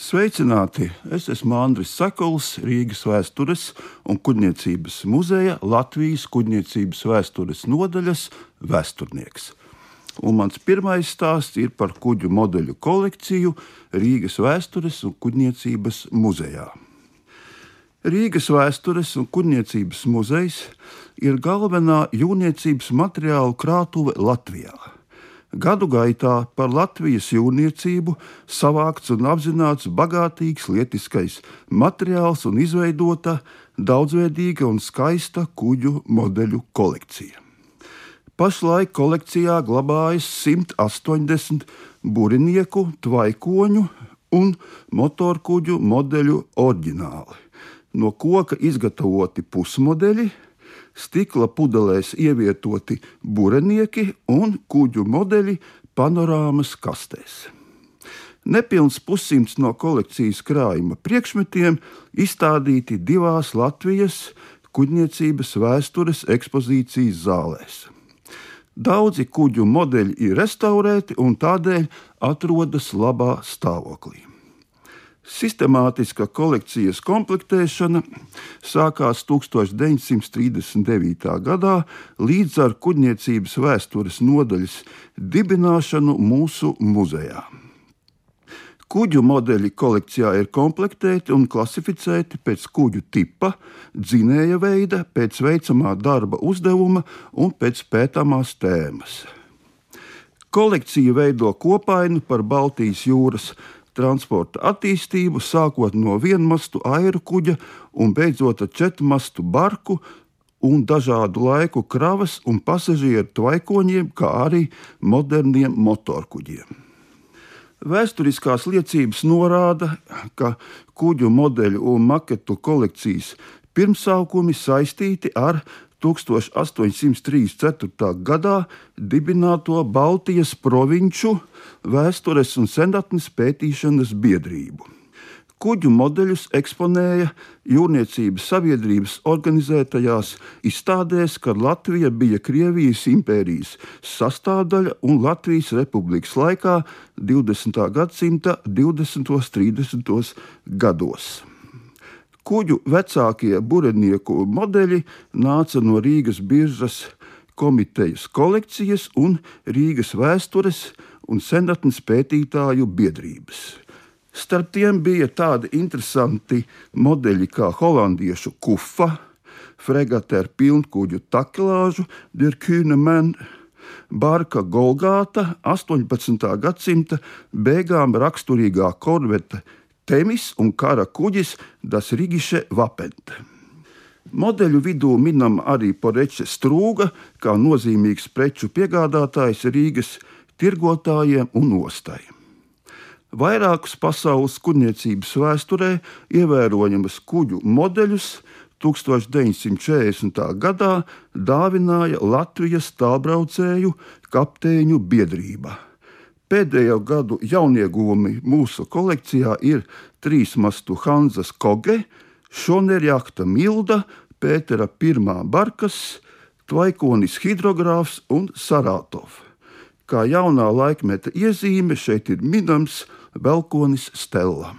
Sveicināti! Es esmu Andris Sakals, Rīgas vēstures un kuģniecības muzeja Latvijas kuģniecības vēstures nodaļas vēsturnieks. Un mans pirmais stāsts ir par kuģu modeļu kolekciju Rīgas vēstures un kuģniecības muzejā. Rīgas vēstures un kuģniecības muzejs ir galvenā jūrniecības materiālu krātuve Latvijā. Gadu gaitā par Latvijas jūrniecību savākts un apzināts bagātīgs lietiskais materiāls un izveidota daudzveidīga un skaista kuģu modeļu kolekcija. Pašlaik kolekcijā glabājas 180 būrinieku, tvaikoņu un motorkuģu modeļu oriģināli. No koka izgatavoti pusmodeļi, stikla pudelēs ievietoti burenieki un kuģu modeļi panorāmas kastēs. Nepilns pussimts no kolekcijas krājuma priekšmetiem izstādīti divās Latvijas kuģniecības vēstures ekspozīcijas zālēs. Daudzi kuģu modeļi ir restaurēti un tādēļ atrodas labā stāvoklī. Sistemātiska kolekcijas komplektēšana sākās 1939. gadā līdz ar kuģniecības vēstures nodaļas dibināšanu mūsu muzejā. Kuģu modeļi kolekcijā ir komplektēti un klasificēti pēc kuģu tipa, dzinēja veida, pēc veicamā darba uzdevuma un pēc pētāmās tēmas. Kolekcija veido kopainu par Baltijas jūras transporta attīstību, sākot no vienmastu airu kuģa un beidzot ar četrmastu barku un dažādu laiku kravas un pasažieru tvaikoņiem, kā arī moderniem motorkuģiem. Vēsturiskās liecības norāda, ka kuģu modeļu un maketu kolekcijas pirmsākumi saistīti ar 1834. gadā dibināto Baltijas provinču vēstures un senatnes pētīšanas biedrību. Kuģu modeļus eksponēja jūrniecības sabiedrības organizētajās izstādēs, kad Latvija bija Krievijas impērijas sastāvdaļa un Latvijas republikas laikā 20. gadsimta 20. un 30. gados. Kuģu vecākie burenieku modeļi nāca no Rīgas biržas komitejas kolekcijas un Rīgas vēstures un senatnes pētītāju biedrības. Starp tiem bija tādi interesanti modeļi kā holandiešu kufa, fregate ar pilnkuģu takelāžu, Dirkūnemen, barka Golgāta, 18. gadsimta beigām raksturīgā korvete Temis un kara kuģis Das Rigiše Vapente. Modeļu vidū minam arī Poreče Strūga, kā nozīmīgs preču piegādātājs Rīgas tirgotājiem un ostai. Vairākus pasaules kuģniecības vēsturē ievērojamas kuģu modeļus 1940. gadā dāvināja Latvijas tālbraucēju kapteiņu biedrība. Pēdējo gadu jaunieguvumi mūsu kolekcijā ir trīsmastu Hanzas Koge, Šonerjakta Milda, Pētera pirmā Barkas, Tvaikonis hidrogrāfs un Sarātovs. Kā jaunā laikmeta iezīme šeit ir minams Velkonis Stella.